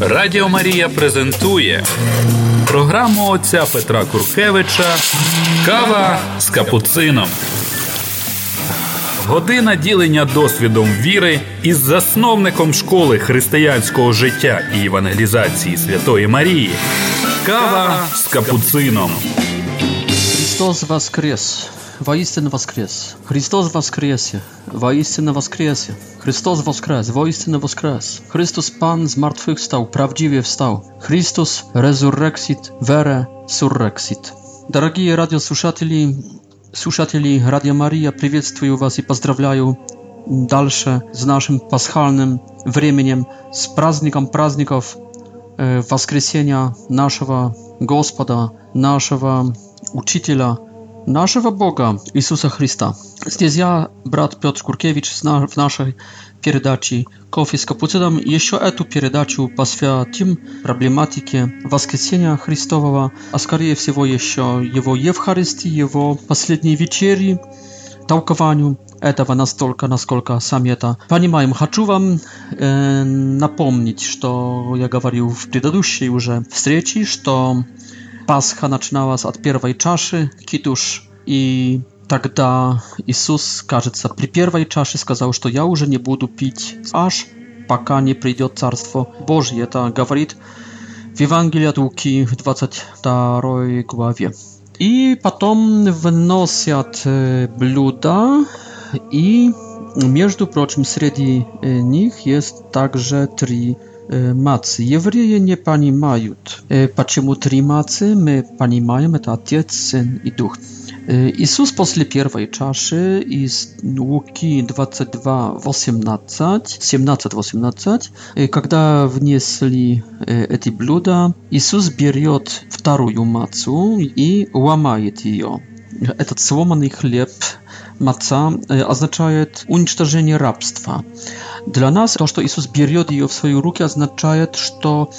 Радіо Марія презентує програму отця Петра Куркевича Кава з капуцином. Година ділення досвідом віри із засновником школи християнського життя і евангелізації Святої Марії. Кава з капуцином. Христос Воскрес! воистину воскрес. Христос воскресе, воистину воскресе. Chrystus woskres, woistny woskres. Chrystus Pan zmartwychwstał, prawdziwie wstał. Chrystus resurrexit, vere surrexit. Дорогие радиослушатели, слушатели Радио Мария, приветствую вас и поздравляю дальше с нашим пасхальным временем, с праздником праздников воскресения нашего Господа, нашего Учителя, Naszego Boga, Jezusa Chrysta. Здесь я, брат Петр Куркевич, в нашей передаче «Кофе с капуцином» еще эту передачу посвятим проблематике воскресения Христового, а скорее всего еще его Евхаристии, его последней вечери, толкованию этого настолько, насколько сами это понимаем. Хочу вам э, напомнить, что я говорил в предыдущей уже встрече, что Pascha начиналась от первой чаши, китуш, и тогда Иисус, кажется, при первой чаше сказал, что я уже не буду пить аж, пока не придет Царство Божье. Это говорит в Евангелии от Луки в 22 главе. И потом вносят блюда и, между прочим, среди них есть также три E, matce. Jewryje nie pani mają. E, patrzymy trzy matce, my pani mają, to ojciec, syn i duch. Jezus после pierwszej czaszy z Łuki 22:18-17-18, kiedy wnieśli eti bluda, Jezus bierze drugą macu i łamaje ją. E, Ten złamany chleb matca e, oznaczaje unicestwienie rabstwa. Dla nas to, że Jezus bierze ją w swoje ręce, to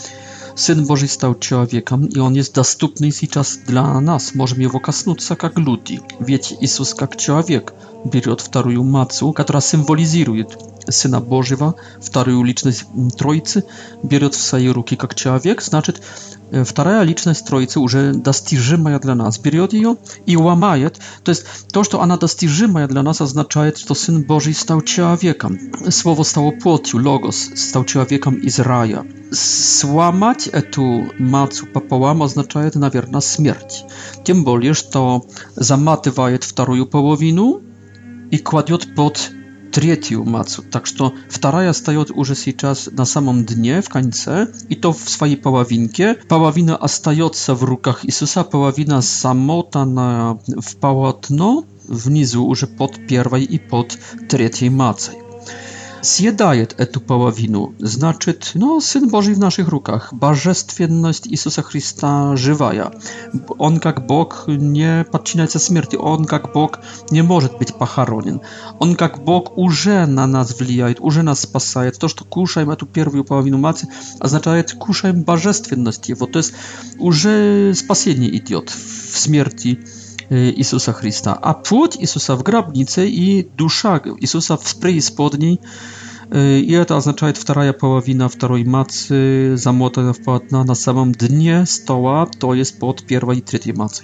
Syn Boży stał człowiekiem i on jest dostępny teraz dla nas. Możemy go kasnąć tak jak ludzi. Wiecie, Jezus jak człowiek bierze drugą macu, która symbolizuje Syna Bożego, drugą liczność Trójcy, bierze w swojej ruki jak człowiek, znaczy Вторая личность Троицы уже достижимая для нас. Берет ее и ломает. То есть то, что она достижимая для нас, означает, что Сын Божий стал человеком. Слово стало плотью, логос стал человеком из рая. Сломать эту мацу пополам означает, наверное, смерть. Тем более, что заматывает вторую половину и кладет под третью мацу. Так что вторая встает уже сейчас на самом дне, в конце, и то в своей половинке. Половина остается в руках Иисуса, половина замотана в полотно внизу уже под первой и под третьей мацей съедает эту половину. Значит, ну, Сын Божий в наших руках, божественность Иисуса Христа живая. Он как Бог не подчиняется смерти, Он как Бог не может быть похоронен. Он как Бог уже на нас влияет, уже нас спасает. То, что кушаем эту первую половину мацы, означает кушаем божественность Его. То есть уже спасение идет в смерти Y, Jezusa Chrysta, a płód Jezusa w grabnicy i dusza Jezusa w spryj spodniej. Y, I to oznacza druga połowina drugiej macy zamłotana w płatna na samym dnie stoła, to jest pod pierwszej i trzeciej macy.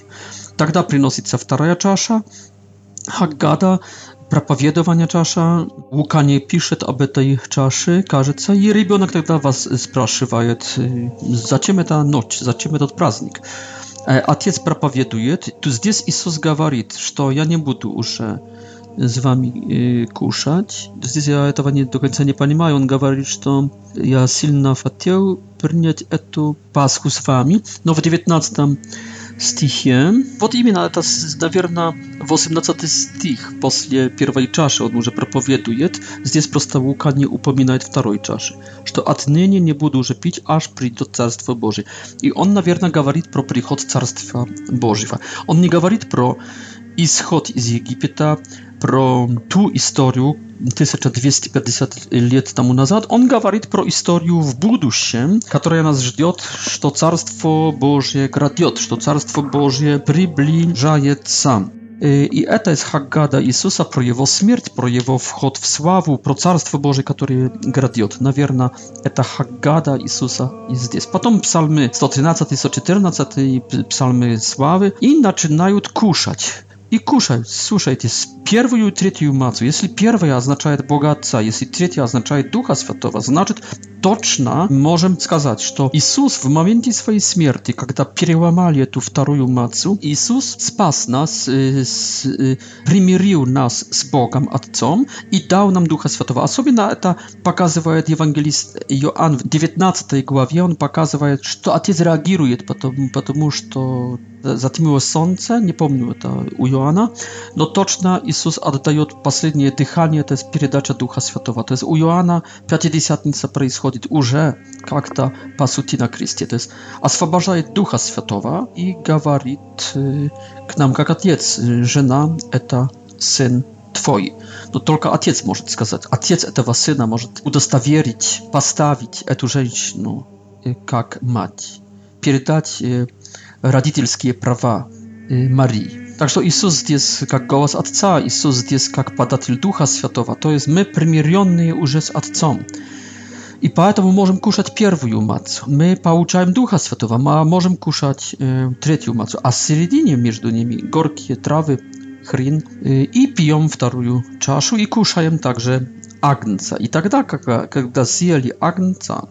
Тогда приносится вторая чаша, хаггада, проповедование чаша. Лука не пишет об этой чаше, кажется. И ребенок da was спрашивает, зачем эта ночь, зачем этот praznik. Отец проповедует, то здесь Иисус говорит, что я не буду уже z wami kuszać. Здесь я этого не, до конца не понимаю. Он говорит, что я сильно хотел принять эту Пасху с вами. Но в 19 стихе. Вот именно это, наверное, 18 стих после первой чаши он уже проповедует. Здесь просто Лука не упоминает второй чаши. Что отныне не буду уже пить, аж придет Царство Божие. И он, наверное, говорит про приход Царства Божьего. Он не говорит про исход из Египта, про ту историю, 1250 лет тому назад, он говорит про историю в будущем, которая нас ждет, что Царство Божье крадет, что Царство Божье приближается. И это из Хаггада Иисуса про его смерть, про его вход в славу, про Царство Божие, которое градет. Наверное, это Хаггада Иисуса и здесь. Потом псалмы 113 и 114, псалмы славы, и начинают кушать i kuszaj, słuchajcie, z pierwszej i trzeciej macu, jeśli pierwsza oznacza bogactwa, jeśli trzecia oznacza ducha światowa, znaczy точно можем сказать, что Иисус в моменте своей смерти, когда переломали эту вторую мацу, Иисус спас нас, э, с, э, примирил нас с Богом Отцом и дал нам Духа Святого. Особенно это показывает евангелист Иоанн в 19 главе, он показывает, что Отец реагирует, потому, потому что э, затмило солнце, не помню это у Иоанна, но точно Иисус отдает последнее дыхание, то есть передача Духа Святого. То есть у Иоанна Пятидесятница происходит будет уже как-то по сути на кресте. То есть освобождает Духа Святого и говорит к нам как Отец, жена – это Сын Твой. Но только Отец может сказать. Отец этого Сына может удостоверить, поставить эту женщину как мать, передать родительские права Марии. Так что Иисус здесь как голос Отца, Иисус здесь как податель Духа Святого, то есть мы примиренные уже с Отцом. И поэтому możemy кушать первую мацу. Мы получаем Духа Святого, а можем кушать э, третью мацу. А в середине между ними горькие травы, хрин. Э, и пьем вторую чашу и кушаем также агнца. И тогда, когда, когда съели агнца,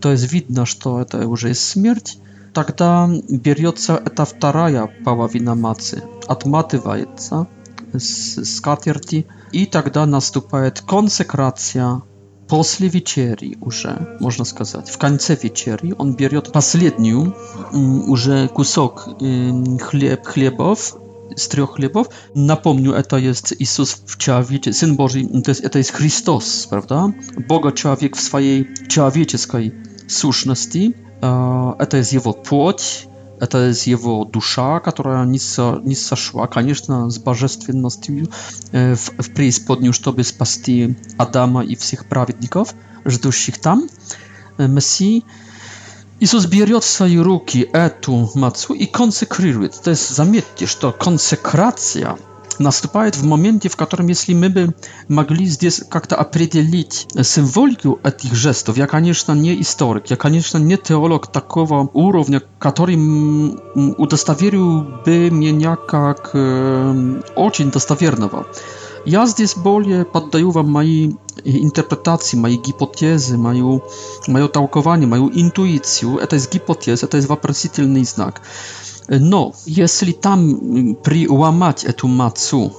то есть видно, что это уже смерть, тогда берется эта вторая половина мацы, отматывается с скатерти, и тогда наступает консекрация после вечери уже, можно сказать, в конце вечери он берет последнюю уже кусок хлеб, хлебов, с трех хлебов. Напомню, это есть Иисус в человече, Сын Божий, то есть это есть Христос, правда? Бога человек в своей человеческой сущности, это есть его плоть, Это его душа, которая не, со, не сошла, конечно, с божественностью э, в, в преисподнюю, чтобы спасти Адама и всех праведников, ждущих там. Э, Мессии Иисус берет в свои руки эту мацу и консекрирует. То есть заметьте, что консекрация – наступает в моменте, в котором, если мы бы могли здесь как-то определить символику этих жестов, я, конечно, не историк, я, конечно, не теолог такого уровня, который удостоверил бы меня как э, очень достоверного. Я здесь более поддаю вам мои интерпретации, мои гипотезы, мою, мое толкование, мою интуицию. Это есть гипотеза, это есть вопросительный знак. No, jeśli tam mm, przyłamać tę macu,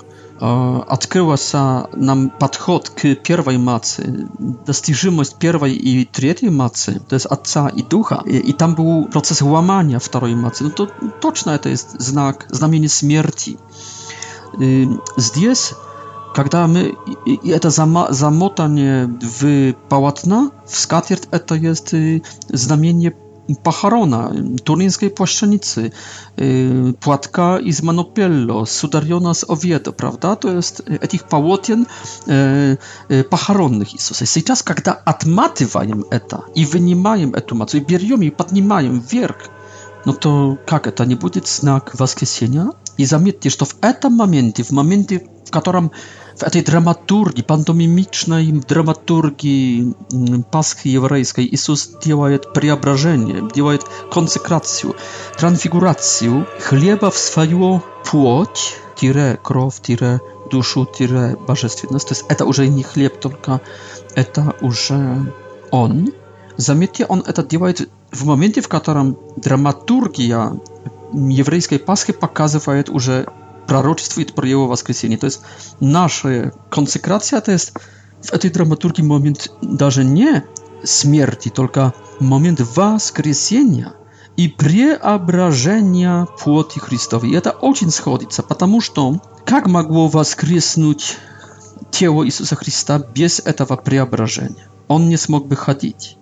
e, odkryła się nam podchod pierwszej macy, dostyżymość pierwszej i trzeciej macy, to jest Atca i Ducha, i tam był proces łamania drugiej macy, no to toczna to jest znak, znamienie śmierci. Y, Zdjęs, kiedy my, i to zamotanie w pałatna, w skatert, e, to jest y, znamienie Pacharona, Turyńskiej Płaszczenicy, y, Płatka z Manopello, Sudariona z Oviedo, prawda? To jest y, etich pałotien y, pacharonnych W tej chwili, kiedy odmatywają eta i wynimają etu macu, i biorą i podnimają w no to jak to nie będzie znak Waskiesienia? I zamietnie, że to w etam momencie, w momencie, w którym в этой dramaturgii, пантомимичной dramaturgii Пасхи Еврейской Иисус делает преображение, делает консекрацию, трансфигурацию хлеба в свою плоть, тире, кровь, тире, душу, тире, божественность. То есть это уже не хлеб, только это уже он. Заметьте, он это делает в моменте, в котором драматургия еврейской Пасхи показывает уже пророчество и проявило воскресение. То есть наша консекрация, то есть в этой драматургии момент даже не смерти, только момент воскресения и преображения плоти Христовой. И это очень сходится, потому что как могло воскреснуть тело Иисуса Христа без этого преображения? Он не смог бы ходить.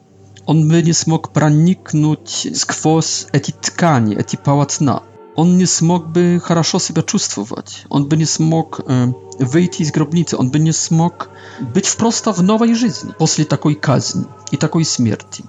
Он бы не смог проникнуть сквозь эти ткани, эти полотна on nie smogłby хорошо себя чувствовать. On by nie smógł e, wyjść z grobnicy, on by nie smógł być wprost w nowej żyzni, po takiej kazni i takiej śmierci.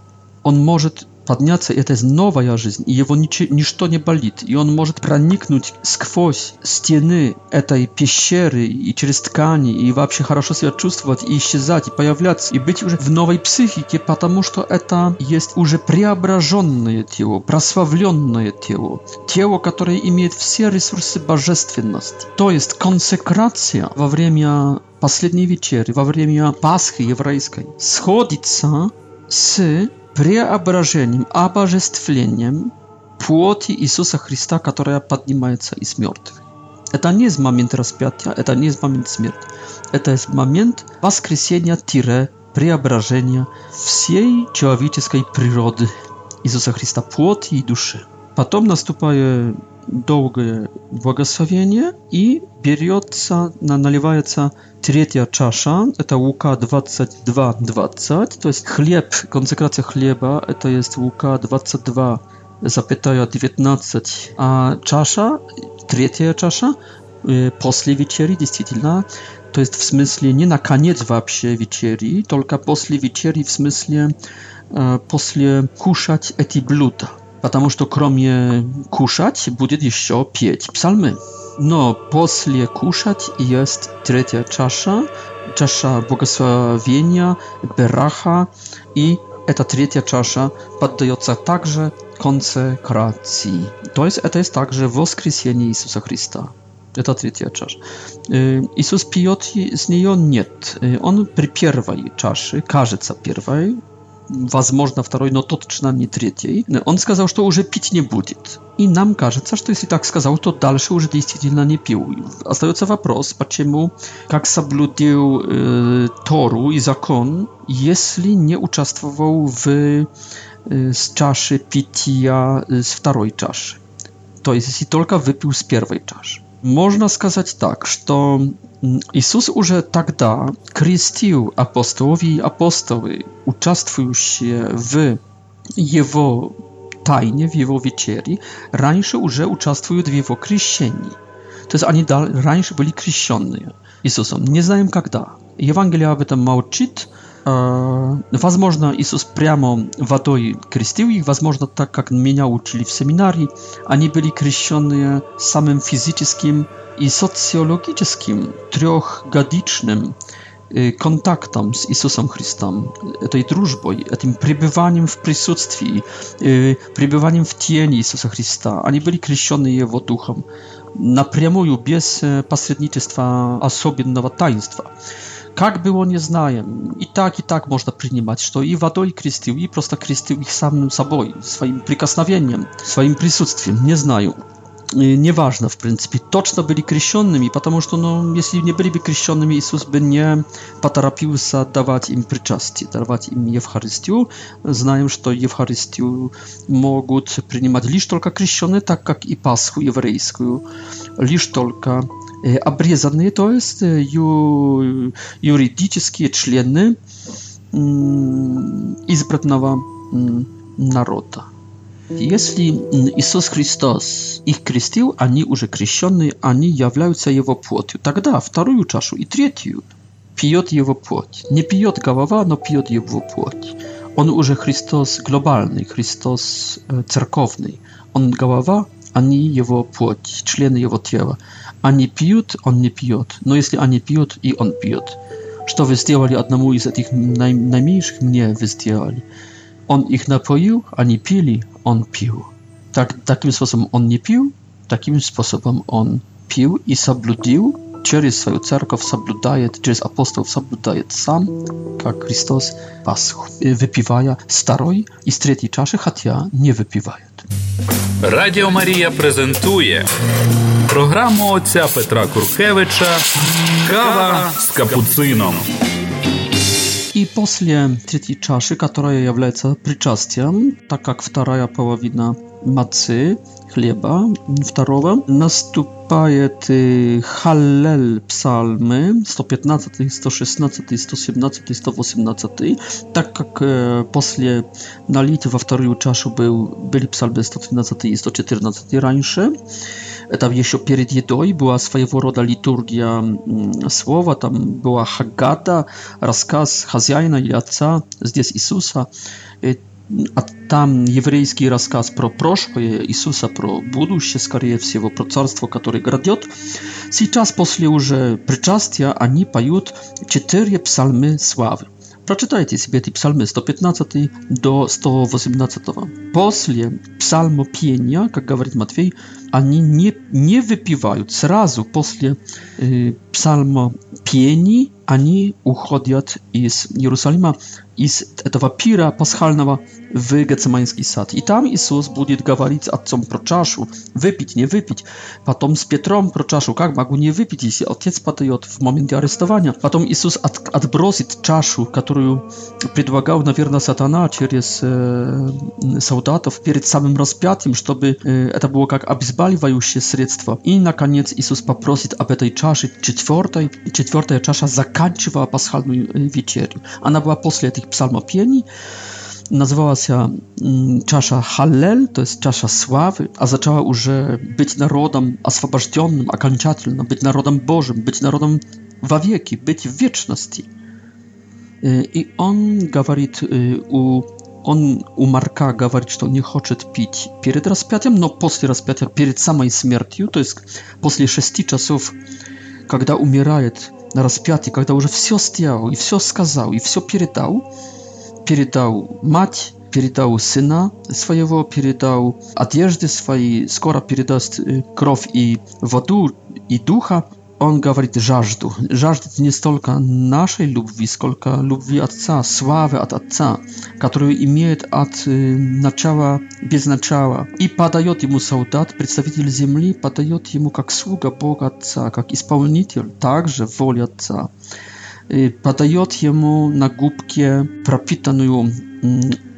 On może подняться, это новая жизнь, и его нич- ничто не болит, и он может проникнуть сквозь стены этой пещеры и через ткани, и вообще хорошо себя чувствовать, и исчезать, и появляться, и быть уже в новой психике, потому что это есть уже преображенное тело, прославленное тело, тело, которое имеет все ресурсы божественности. То есть консекрация во время последней вечери, во время Пасхи еврейской, сходится с преображением, обожествлением плоти Иисуса Христа, которая поднимается из мертвых. Это не из момент распятия, это не из момент смерти. Это из момент воскресения-преображения всей человеческой природы Иисуса Христа, плоти и души. Потом наступает долгое благословение, и берется, наливается третья чаша, это Лука 22, 20, то есть хлеб, консекрация хлеба, это есть Лука 22, запятая 19, а чаша, третья чаша, после вечери, действительно, то есть в смысле не на конец вообще вечери, только после вечери, в смысле после кушать эти блюда потому что кроме кушать будет еще петь псалмы. Но после кушать есть третья чаша, чаша благословения, бераха, и эта третья чаша поддается также консекрации. То есть это есть также воскресение Иисуса Христа. Это третья чаша. Иисус пьет с нее? Нет. Он при первой чаше, кажется первой, возможно, второй, но точно не третий, он сказал, что уже пить не будет. И нам кажется, что если так сказал, то дальше уже действительно не пил. Остается вопрос, почему, как соблюдил э, Тору и закон, если не участвовал w, e, z czaszy pitia z wторой czaszy. To jest, jeśli tylko wypił z pierwszej czaszy. Można сказать tak, что Иисус уже тогда крестил апостолов и апостолы, участвующие в Его тайне, в Его вечере, раньше уже участвуют в Его крещении. То есть они раньше были крещенные Иисусом. Не знаем когда. Евангелие об этом молчит, Возможно, Иисус прямо водой крестил их, возможно, так как меня учили в семинарии, они были крещены самым физическим и социологическим трехгодичным kontaktom z Jezusem Chrystem, tej drużbą, tym przebywaniem w присутствии, przebywaniem w cieni Jezusa Chrysta. Oni byli kreszczeni Jego duchem напрямую, bez посредничества особенного таинства как бы его I знаем, и так, и так можно принимать, что и водой крестил, и просто крестил их самим собой, своим прикосновением, своим присутствием, не знаю. Nieważne w pryncypie. Точно byli kreszczonymi, потому что, no, jeśli nie byliby kreszczonymi, Jezus by nie потороpił się dawać im przyczastie, dawać im Eucharystię. Znają, że Eucharystię mogą przyjmować lisz tylko kreszczony, tak jak i Paschę jewryjską, lisz tylko обрезанные, то есть ю, юридические члены избранного народа. Если Иисус Христос их крестил, они уже крещенные, они являются его плотью. Тогда вторую чашу и третью пьет его плоть. Не пьет голова, но пьет его плоть. Он уже Христос глобальный, Христос церковный. Он голова, ani jego płci, człony jego ciała. Ani piut, on nie piut. No jeśli ani piut i on pijot. Co wy zdjęli jednemu z tych najmniejszych, mnie wy On ich napoił, ani pili, on pił. Tak, takim sposobem on nie pił, takim sposobem on pił i zabludził, przez swoją cerkow zabludaje, przez apostołów zabludaje sam, jak Chrystus paschł. Wypiwaja staroj i z trzeciej czaszy, chatia nie wypiwaje. Радіо Марія презентує програму отця Петра Куркевича Кава з капуцином. После третьей чаши, которая является причастием, так как вторая половина мацы, хлеба, второго, наступает халлель псалмы 115, 116, 117, 118, так как после налития во вторую чашу был, были псалмы 113 и 114 раньше, tam jeszcze przed jedą była swojego rodzaju liturgia mm, słowa, tam była Haggada, rozkaz Hazjajna i Ojca, zdes Jezusa, y, a tam jewryjski rozkaz pro proszkoje Jezusa, pro buduście, skarje wsiewo, pro carstwo, które gradiot. Teraz, posle już przyczastia, oni pajut cztery psalmy sławy. Przeczytajcie sobie te psalmy 115 до 118. После псалмопения, как говорит Матфей, они не, не выпивают. Сразу после э, псалмопений они уходят из Иерусалима из этого пира пасхального в Гецеманский сад. И там Иисус будет говорить с отцом про чашу, выпить, не выпить. Потом с Петром про чашу, как могу не выпить, если отец подает в момент арестования. Потом Иисус от, отбросит чашу, которую предлагал, наверное, сатана через э, солдатов перед самым распятием, чтобы э, это было как обезболивающее средство. И, наконец, Иисус попросит об этой чаше четвертой. Четвертая чаша заканчивала пасхальную вечерю. Она была после этих psalmopieni. Nazywała się mm, Czasza Hallel, to jest Czasza Sławy, a zaczęła już e, być narodem oswobodzonym, akanciatelnym, być narodem Bożym, być narodem w wieki, być w wieczności. E, I on mówi e, on u Marka mówi, że nie chce pić Pierwszy raz rozpiętym, no po rozpiętym, przed samą śmiercią, to jest po 6 czasów, kiedy umierał, на распятии, когда уже все сделал, и все сказал, и все передал, передал мать, передал сына своего, передал одежды свои, скоро передаст кровь и воду, и духа, Он говорит жажду. Жаждет не столько нашей любви, сколько любви Отца, славы от Отца, которую имеет от начала без начала. И подает ему солдат, представитель земли, подает ему как слуга Бога Отца, как исполнитель также воли Отца. И подает ему на губке пропитанную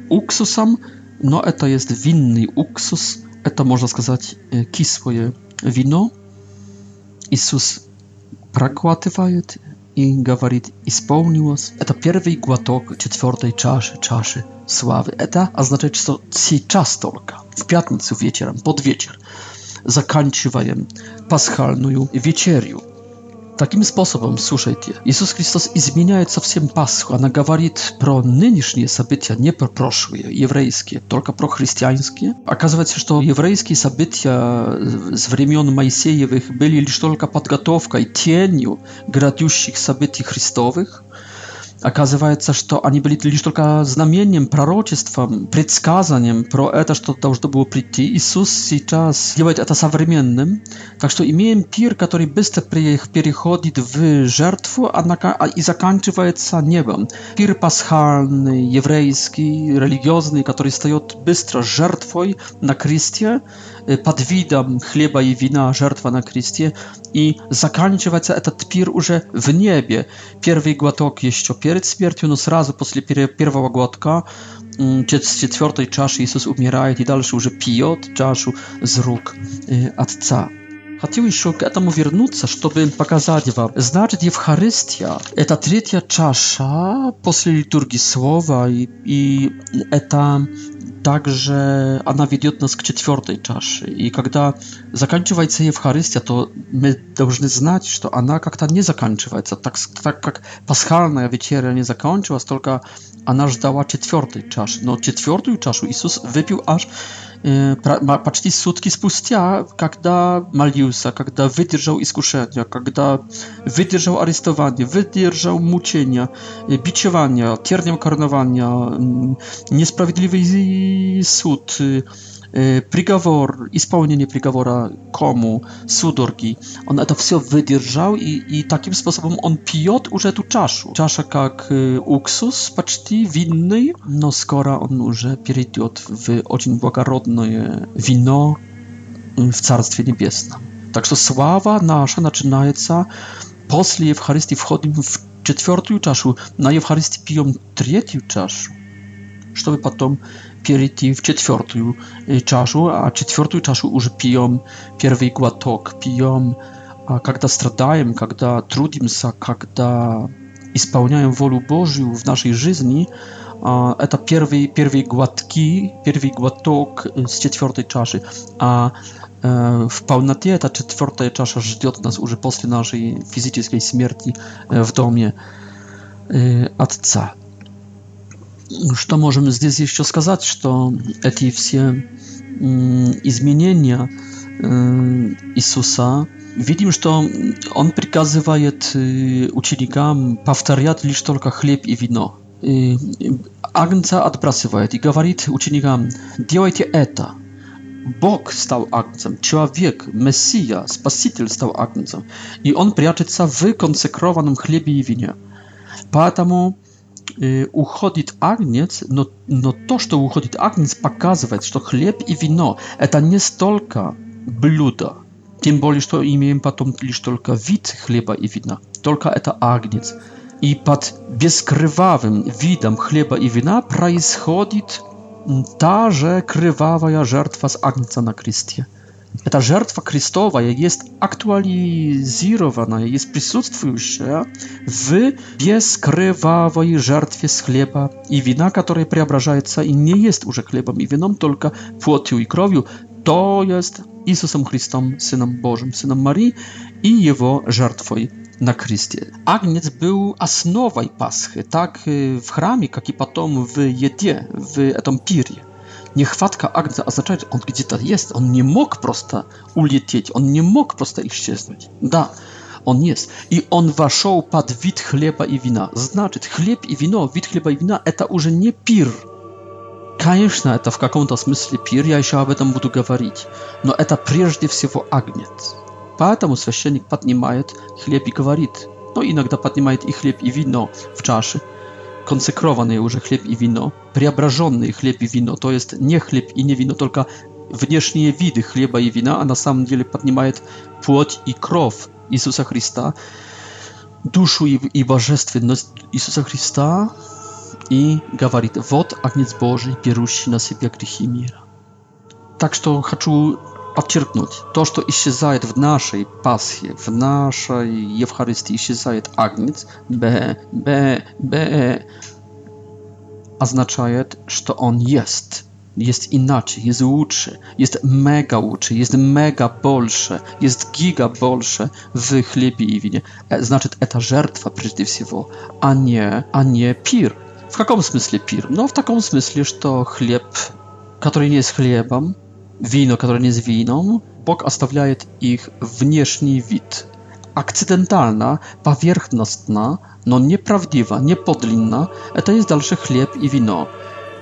уксусом, но это есть винный уксус, это можно сказать кислое вино. Иисус проглатывает и говорит «исполнилось». Это первый глоток четвертой чаши, чаши славы. Это означает, что сейчас только, в пятницу вечером, под вечер, заканчиваем пасхальную вечерю. Таким способом, слушайте, Иисус Христос изменяет совсем Пасху. Она говорит про нынешние события, не про прошлые, еврейские, только про христианские. Оказывается, что еврейские события с времен Моисеевых были лишь только подготовкой, тенью грядущих событий Христовых – оказывается, что они были лишь только знамением, пророчеством, предсказанием про это, что должно было прийти. Иисус сейчас делает это современным. Так что имеем пир, который быстро переходит в жертву и заканчивается небом. Пир пасхальный, еврейский, религиозный, который стает быстро жертвой на кресте под видом хлеба и вина жертва на кресте, и заканчивается этот пир уже в небе. Первый глоток еще перед смертью, но сразу после первого глотка с четвертой чаши Иисус умирает и дальше уже пьет чашу с рук Отца. Хотел еще к этому вернуться, чтобы показать вам. Значит, Евхаристия – это третья чаша после литургии слова, и, и это также она ведет нас к четвертой чаше. И когда заканчивается Евхаристия, то мы должны знать, что она как-то не заканчивается. Так, так как пасхальная вечеря не закончилась, только она ждала четвертой чаши. Но четвертую чашу Иисус выпил аж почти сутки спустя, когда молился, когда выдержал искушение, когда выдержал арестование, выдержал мучения, бичевание, тернем коронования, несправедливый суд, приговор, исполнение приговора кому, судорги. Он это все выдержал, и, и таким способом он пьет уже эту чашу. Чаша как уксус, почти винный, но скоро он уже перейдет в очень благородное вино в Царстве Небесном. Так что слава наша начинается после Евхаристии, входим в четвертую чашу, на Евхаристии пьем третью чашу, чтобы потом перейти в четвертую чашу, а четвертую чашу уже пьем первый глоток, пьем, когда страдаем, когда трудимся, когда исполняем волю Божью в нашей жизни, это первые, первые глотки, первый глоток с четвертой чаши, а w pełnocie ta czwarta czasza ждет nas już po naszej fizycznej śmierci w domie Ojca что можем здесь еще сказать, что эти все изменения Иисуса, видим, что Он приказывает ученикам повторять лишь только хлеб и вино. И агнца отбрасывает и говорит ученикам, делайте это. Бог стал агнцем, человек, Мессия, Спаситель стал агнцем, и он прячется в консекрованном хлебе и вине. Поэтому уходит агнец, но, но то, что уходит агнец, показывает, что хлеб и вино – это не столько блюдо, тем более, что имеем потом лишь только вид хлеба и вина, только это агнец. И под бескрывавым видом хлеба и вина происходит та же кривавая жертва с агнца на кресте – ta żertwa Chrystowa jest aktualizowana, jest prisutstwujące w bieskrywawej żertwie z chleba i wina, która preobrażaje i nie jest już chlebem i winą, tylko płotiu i krowiu. To jest Isusem Chrystom, Synem Bożym, Synem Marii i Jego żertwą na Chrystie. Agniec był asnowaj paschy, tak w chramie, jak i potem w jedzie, w etompirie niechwatka a oznaczać, on gdzie to jest, on nie mógł prosto ulecieć, on nie mógł prosto ich się Da, on jest. I on waszą pod wid chleba i wina. Znaczy, chleb i wino, wid chleba i wina, eta już nie pir. Конечно, это в каком-то смысле пир, я еще об этом буду говорить. Но это прежде всего агнец. Поэтому священник поднимает хлеб и говорит. Но иногда поднимает i chleb i wino w чаше konsekrowany już chleb i wino, preobrażony chleb i wino, to jest nie chleb i nie wino, tylko wnieśnie widy chleba i wina, a na sam samym деле podnimaje płoć i krow Jezusa Chrysta, duszu i, i bożestwienność Jezusa Chrysta i gawarit wod, agniec Boży, pierusi na siebie grzechy mira. Tak, że chcę to, się то, w naszej в w naszej в нашей Евхаристии исчезает агнец, б, б, б, означает, że to on Jest jest inaczej, jest łódszy, jest mega łódszy, jest mega bolsze, jest giga bolsze w chlebie i winie. E, znaczy, e, ta żertwa przede wszystkim, a nie, a nie pir. W jakim smyśle pir? No, w takim smyśle, że to chleb, który nie jest chlebem, wino, które nie jest winą, Bóg ostawia ich wnieszni wid. Akcydentalna, powierzchowna, no nieprawdziwa, niepodlinna, to jest dalszy chleb i wino.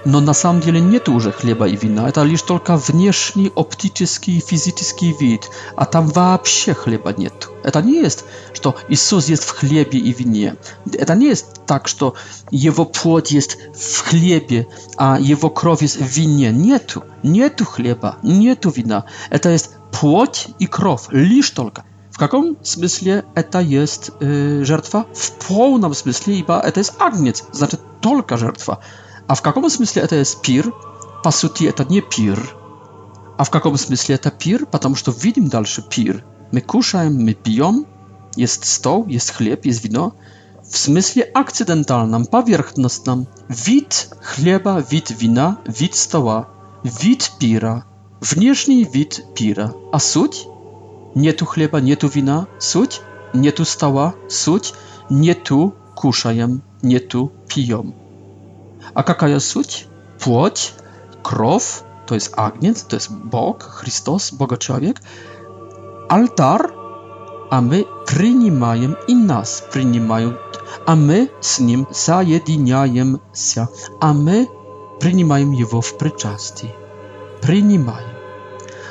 Но на самом деле нет уже хлеба и вина, это лишь только внешний оптический физический вид, а там вообще хлеба нет. Это не есть, что Иисус есть в хлебе и вине. Это не есть так, что его плоть есть в хлебе, а его кровь есть в вине. Нету, нету хлеба, нету вина. Это есть плоть и кровь, лишь только. W jakim smyśle to jest y, żertwa? W pełnym smyśle, bo to jest agniec, znaczy tylko żertwa. A w каком смысле это jest пир? По сути, это nie пир. A w каком смысле это пир? Потому что видим дальше пир. Мы кушаем, мы jest stoł, jest chleb, jest wino. W smyśle akcydentalnym, powierzchownym. Wid chleba, wid wina, wid stoła, wid pira. Wnieżny wid pira. A sуть? Nie tu chleba, nie tu wina. Sуть? Nie tu stoła. Sуть? Nie tu kuszajem, nie tu piją. A jaka jest sуть? Płoć, krow, to jest agniec, to jest Bóg, Chrystus, Boga człowiek, altar, a my przyjmujemy i nas przyjmują, a my z Nim zajediniajemy się, a my przyjmujemy Jego w przyczastii. Przyjmujemy.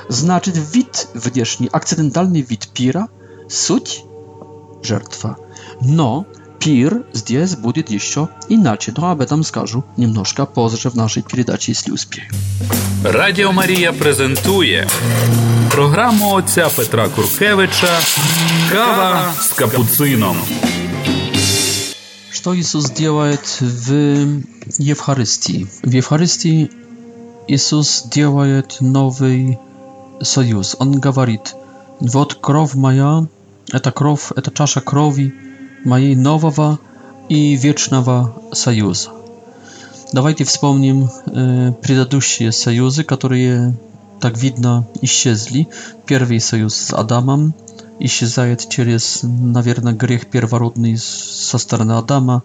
Znaczy wid wdierzchni, akcydentalny wid pira, суть – żertwa no пир здесь будет еще иначе, но об этом скажу немножко позже в нашей передаче, если успею. Радіо Марія презентує програму отця Петра Куркевича «Кава с капуцином». Что Иисус делает в Евхаристии? В Евхаристии Иисус делает новый союз. Он говорит, вот кровь моя, это кровь, это чаша крови – моего и вечного союза. Давайте вспомним э, предыдущие союзы, которые, так видно, исчезли. Первый союз с Адамом исчезает через, наверное, грех первородный со стороны Адама,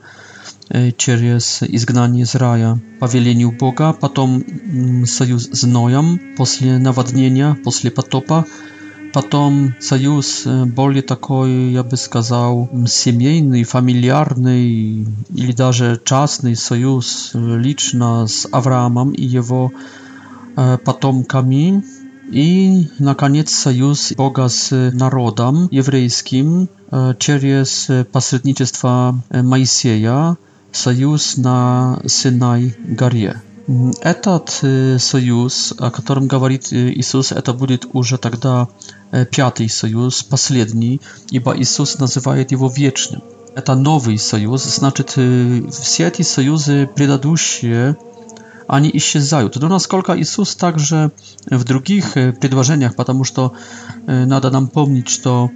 э, через изгнание из рая по велению Бога, потом э, союз с Ноем после наводнения, после потопа, потом союз более такой, я бы сказал, семейный, фамильярный или даже частный союз лично с Авраамом и его потомками. И, наконец, союз Бога с народом еврейским через посредничество Моисея, союз на Синай горе. Этот союз, о котором говорит Иисус, это будет уже тогда пятый союз, последний, ибо Иисус называет его вечным. Это новый союз, значит все эти союзы предыдущие, они исчезают. Но насколько Иисус также в других предложениях, потому что надо нам помнить, что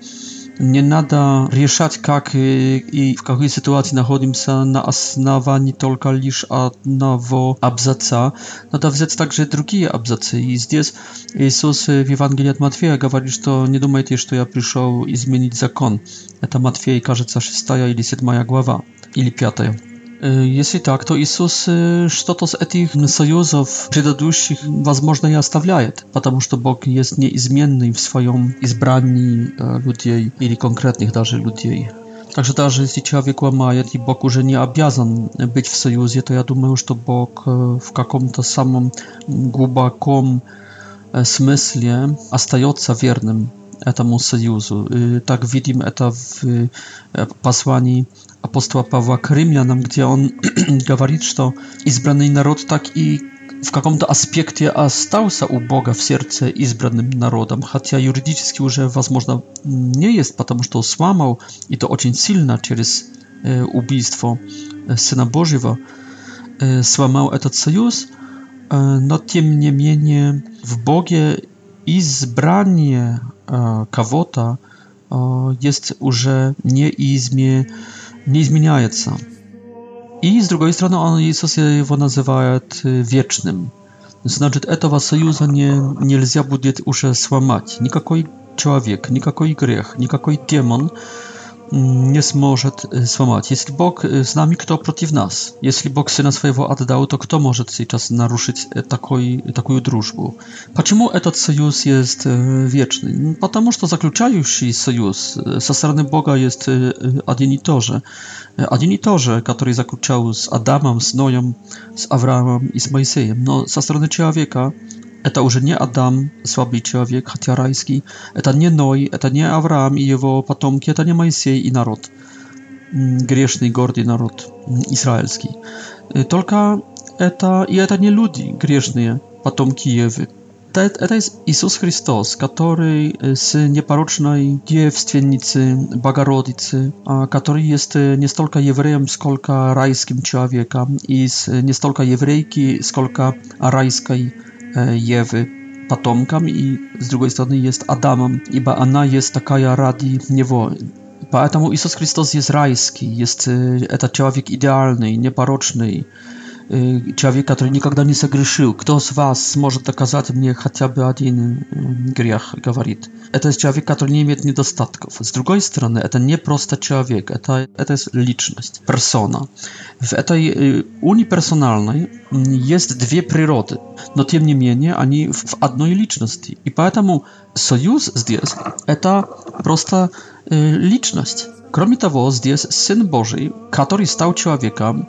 не надо решать, как и, и в какой ситуации находимся на основании только лишь одного абзаца. Надо взять также другие абзацы. И здесь Иисус в Евангелии от Матфея говорит, что не думайте, что я пришел изменить закон. Это Матфея, кажется, 6 или 7 глава, или 5. Если так, то Иисус что-то с этих союзов предыдущих, возможно, и оставляет, потому что Бог есть неизменный в своем избрании людей или конкретных даже людей. Także даже если человек ломает, и Бог уже не обязан быть в союзе, то я думаю, что Бог в каком-то самом глубоком смысле остается верным этому союзу. Так видим это в послании апостола Павла к римлянам, где он говорит, что избранный народ так и в каком-то аспекте остался у Бога в сердце избранным народом, хотя юридически уже, возможно, не есть, потому что сломал, и то очень сильно через убийство Сына Божьего, сломал этот союз, но тем не менее в Боге i zbranie e, kawota e, jest już nieizmie, nie zmienia się. I z drugiej strony on Jezus go wiecznym. Znaczy, to sojusza nie, nie można już złamać. Nikakoi człowiek, nikakoi grzech, nikakoi demon nie może e, złamać. Jeśli Bóg e, z nami, kto przeciw nas? Jeśli Bóg syna swojego oddał, to kto może w tej teraz naruszyć e, taką drużbę? Dlaczego ten sojusz jest wieczny? Ponieważ to zakluczający sojusz ze strony Boga jest jeden i to, że który zakluczał z Adamem, z Noją, z Abrahamem i z Mojsejem. No, ze strony człowieka, Это уже не Адам, слабый человек, хотя райский. Это не Ной, это не Авраам и его потомки, это не Моисей и народ. Грешный, гордый народ, израильский. Только это, и это не люди грешные, потомки Евы. Это, это jest Jezus Chrystus, który z nieparocznej dziewstwiennicy, Bogorodzicy, który jest nie stolka Jewrejem, skolka rajskim człowieka i z nie stolka Jewrejki, skolka rajskiej Jewy potomkam i z drugiej strony jest Adamem, iba ona jest taka radi niewoli. Поэтому Иисус Христос есть райский, есть это человек идеальный, непорочный, Y, człowieka, który nigdy nie zagrzeszył. Kto z was może dokazać mnie chociażby jeden grzech, mówi. To jest człowiek, który nie ma niedostatków. Z drugiej strony, to nie prosta człowiek, to, to jest liczność, persona. W tej unii personalnej jest dwie przyrody, no tym niemniej ani w jednej liczności. I dlatego sojusz zdjęs, to prosta y, liczność. Kromie z zdjęs Syn Boży, który stał człowiekiem,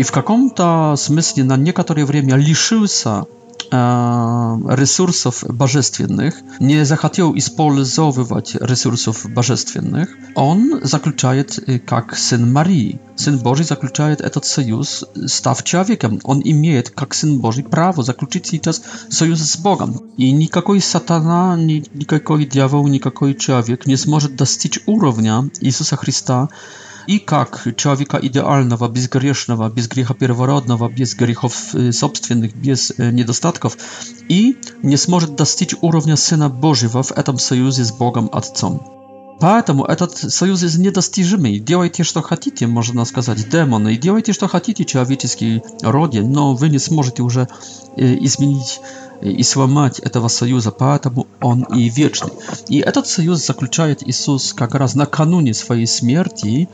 И в каком-то смысле на некоторое время лишился ресурсов божественных, не захотел использовать ресурсов божественных, он заключает, как сын Марии, Сын Божий заключает этот союз, став человеком. Он имеет, как Сын Божий, право заключить сейчас союз с Богом. И никакой сатана, никакой дьявол, никакой человек не сможет достичь уровня Иисуса Христа, И как человека идеального, безгрешного, без греха первородного, без грехов собственных, без недостатков, и не сможет достичь уровня Сына Божьего в этом союзе с Богом Отцом. Поэтому этот союз есть недостижимый. Делайте, что хотите, можно сказать, демоны. Делайте, что хотите, человеческий роде, но вы не сможете уже изменить и сломать этого союза. Поэтому он и вечный. И этот союз заключает Иисус как раз накануне своей смерти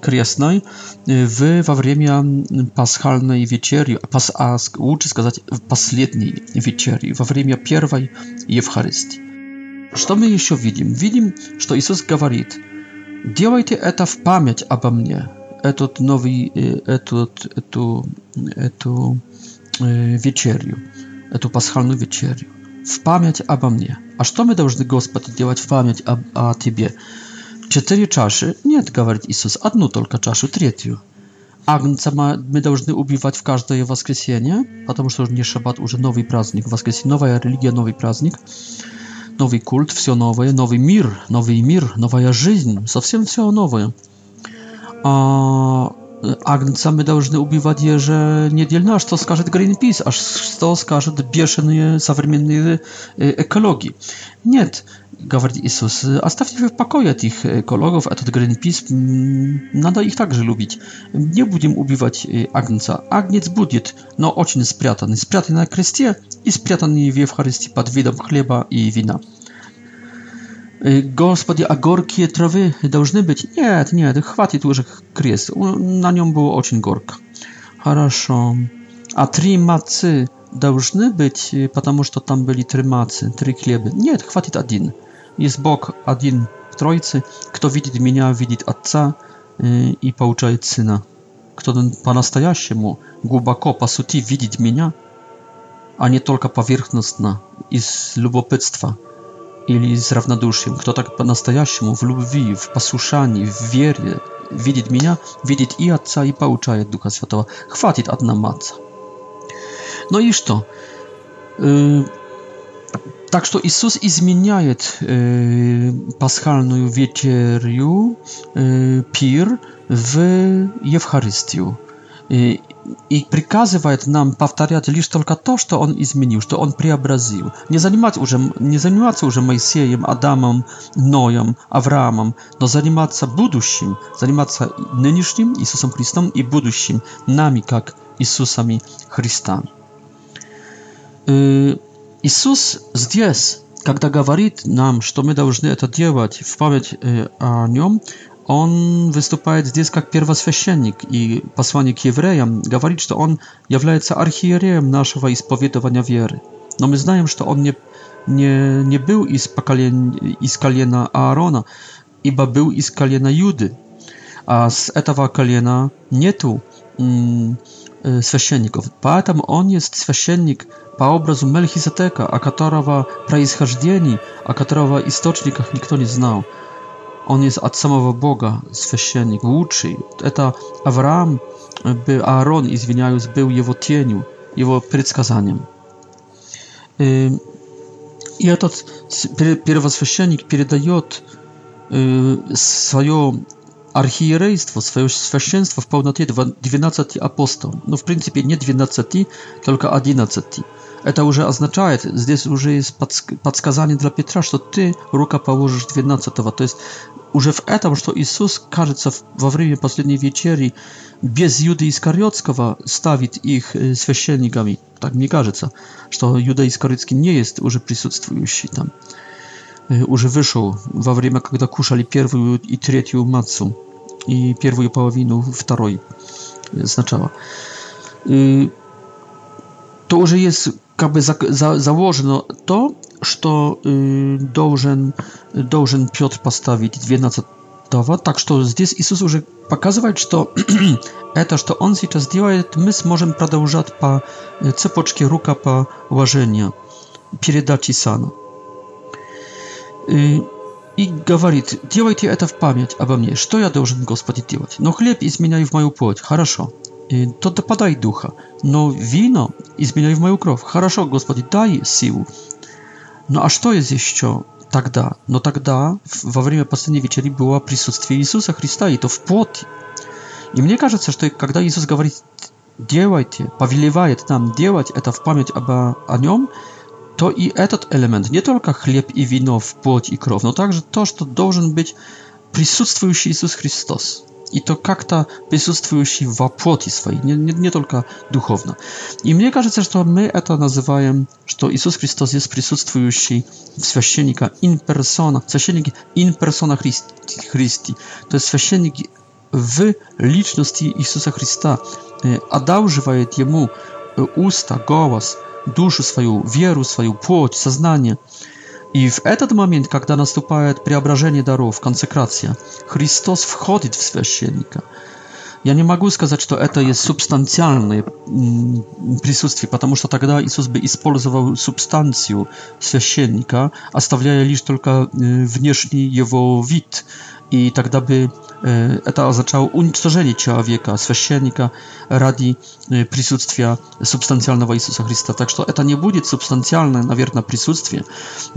крестной, э, в, во время пасхальной вечери, а пас, а, лучше сказать, в последней вечери, во время первой Евхаристии. Что мы еще видим? Видим, что Иисус говорит, делайте это в память обо мне, этот новый, э, этот, эту, эту э, вечерю, эту пасхальную вечерю. в память обо мне. А что мы должны, Господи, делать в память об, о Тебе? Четыре чаши? Нет, говорит Иисус, одну только чашу, третью. Агнца мы должны убивать в каждое воскресенье, потому что уже не шаббат, уже новый праздник. Воскресенье, новая религия, новый праздник, новый культ, все новое, новый мир, новый мир, новая жизнь, совсем все новое. А Агнца мы должны убивать еженедельно, что скажет Greenpeace, а что скажет бешеные современные экологи. Нет, говорит Иисус, оставьте в покое этих экологов, этот Greenpeace, надо их также любить. Не будем убивать Агнца. Агнец будет, но очень спрятанный. Спрятанный на кресте и спрятанный в Евхаристии под видом хлеба и вина. Господи, а горькие травы должны быть? Нет, нет, хватит уже крест. На нем было очень горько. Хорошо. А три мацы должны быть, потому что там были три мацы, три хлеба? Нет, хватит один. Есть Бог один в Троице. Кто видит меня, видит Отца и получает Сына. Кто по-настоящему глубоко, по сути, видит меня, а не только поверхностно, из любопытства – или с равнодушием. Кто так по-настоящему в любви, в послушании, в вере видит меня, видит и Отца, и получает Духа Святого. Хватит отнаматься. Ну и что? Так что Иисус изменяет э, пасхальную вечерю, э, пир в Евхаристию. и, приказывает нам повторять лишь только то, что он изменил, что он преобразил. Не заниматься уже, не заниматься уже Моисеем, Адамом, Ноем, Авраамом, но заниматься будущим, заниматься нынешним Иисусом Христом и будущим нами, как Иисусами Христа. Э, Иисус здесь, когда говорит нам, что мы должны это делать в память э, о Нем, он выступает здесь как первосвященник и посланник евреям, говорит, что он является архиереем нашего исповедования веры. Но мы знаем, что он не, не, не был из, поколен, из колена Аарона, ибо был из колена Юды. А с этого колена нету священников. Поэтому он есть священник по образу Мельхиседека, о которого происхождении, о которого источниках никто не знал on jest od samego Boga, święcennik, łuczy. To Abraham, Aaron, izwiniając, był jego cieniu, jego przedskazaniem. I ten pierwoswiesiennik przedaje swoje archierejstwo, swoje święcieństwo w pełnotie 12 apostołom. No, w principie nie 12, tylko 11. Это уже означает, здесь уже есть подсказание для Петра, что ты рука положишь 12 -го. То есть уже в этом, что Иисус, кажется, во время последней вечери без Юды Искариотского ставит их священниками. Так мне кажется, что Юда Искариотский не есть уже присутствующий там. Уже вышел во время, когда кушали первую и третью мацу и первую половину второй сначала. To już jest как бы за, за, заложено то, что э, должен, должен Петр поставить 12 так что здесь Иисус уже показывает, что это, что Он сейчас делает, мы сможем продолжать по цепочке рукоположения, передачи сана. И, и говорит, делайте это в память обо мне. Что я должен, Господи, делать? Но хлеб изменяй в мою плоть. Хорошо. то да подай духа, но вино изменяй в мою кровь. Хорошо, Господи, дай силу. Ну а что есть еще тогда? Но тогда, во время последней вечери, было присутствие Иисуса Христа, и то в плоти. И мне кажется, что когда Иисус говорит «делайте», повелевает нам делать это в память обо, о нем, то и этот элемент, не только хлеб и вино в плоть и кровь, но также то, что должен быть присутствующий Иисус Христос. I to jak ta присутствуjesz w płoti swojej, nie, nie, nie tylko duchowna. I mnie też to my eta nazywamy, że to Jezus Chrystus jest присутствуjesz w święcieniku in persona, święcienik in persona Christi, To jest święcienik w liczności Jezusa Chrysta, a dał jemu usta, głos, duszę swoją, wiarę swoją, płoć, zaznanie. И в этот момент, когда наступает преображение даров, консекрация, Христос входит в священника. Я не могу сказать, что это есть субстанциальное присутствие, потому что тогда Иисус бы использовал субстанцию священника, оставляя лишь только внешний его вид – i tak aby eta oznaczało unicestwienie ciała wieka, święcenika radi присутствия e, substancjalnego Jezusa Chrystusa. Tak, że eta nie będzie substancjalne, na pewno присутствие,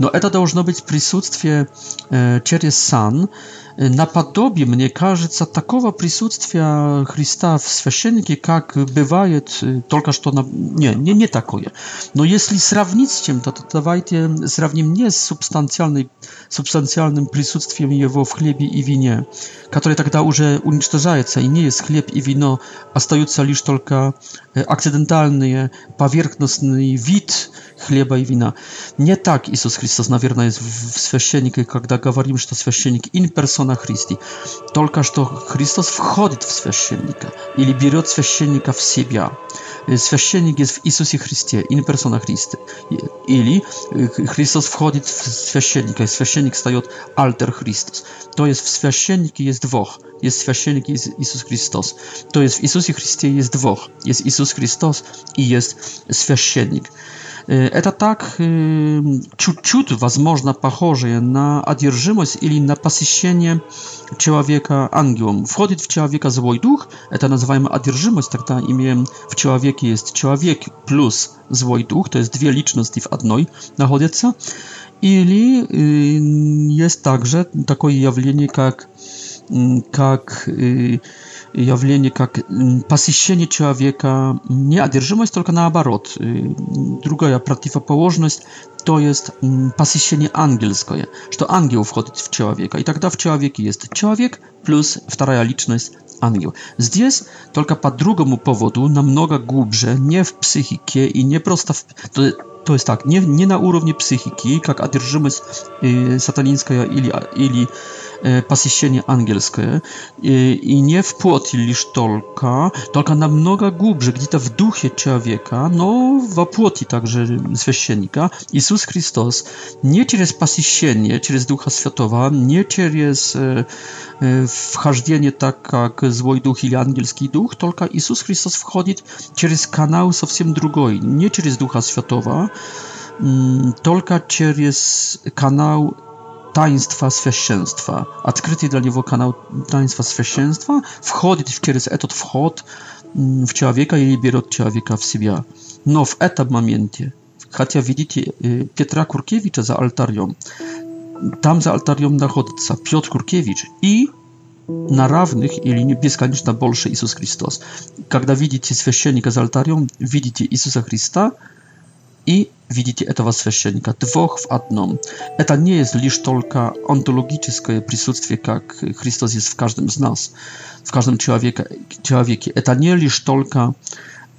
no eta должно być присутствие через сан, e, наподобие, мне кажется, такого присутствия Христа в священнике, как бывает только что... На... Не, не, не такое. Но если сравнить с чем-то, то давайте сравним не с субстанциальной, субстанциальным присутствием его в хлебе и вине, которое тогда уже уничтожается, и не есть хлеб и вино, остаются лишь только акцидентальные, поверхностный вид хлеба и вина. Не так Иисус Христос, наверное, в священнике, когда говорим, что священник in person persona Christi. Tylko, to Chrystus wchodzi w święcennika, czyli bierze święcennika w siebie. Święcennik jest w Jezusie Chrystie, in persona Chrysty, Czyli Chrystus wchodzi w święcennika i święcennik staje alter Chrystus. To jest w święcenniku jest dwóch. Jest święcennik i jest Jezus Chrystus. To jest w Jezusie Chrystie jest dwóch. Jest Jezus Chrystus i jest święcennik. Это так чуть-чуть, возможно, похоже на одержимость или на посещение человека ангелом. Входит в человека злой дух, это называемая одержимость, тогда имеем в человеке есть человек плюс злой дух, то есть две личности в одной находятся. Или есть также такое явление, как, как явление, как посещение человека, не одержимость, только наоборот. Другая położność to jest mm, pasiesienie angielskie, że to angiel wchodzi w człowieka i tak daw w człowieku jest człowiek plus druga liczność angiel. z Здесь tylko po drugiemu powodu, na mnoga głębsze, nie w psychiki i nie prosto w... To, to jest tak, nie, nie na уровне psychiki, jak одержимость э, y, ili ili E, pasyścienie angielskie i, nie w płoti liż tolka, tolka na mnoga głębsze, gdy ta w duchie człowieka, no w płoti także świecienika, Jezus Chrystus nie przez pasjesienie, przez ducha światowa, nie przez e, wchodzenie tak jak zły duch i angielski duch, tylko Jezus Chrystus wchodzi przez kanał zupełnie drugi, nie przez ducha światowa, mm, tylko przez kanał таинства священства. Открытый для него канал таинства священства входит через этот вход в человека или берет человека в себя. Но в этом моменте, хотя видите Петра Куркевича за алтарем, там за алтарем находится Петр Куркевич и на равных или бесконечно больше Иисус Христос. Когда видите священника за алтарем, видите Иисуса Христа, i widzicie tego świecznika dwoch w jednym. eta nie jest lisz tylko ontologiczne присутствие, jak Chrystus jest w każdym z nas, w każdym człowieku. eta nie jest tylko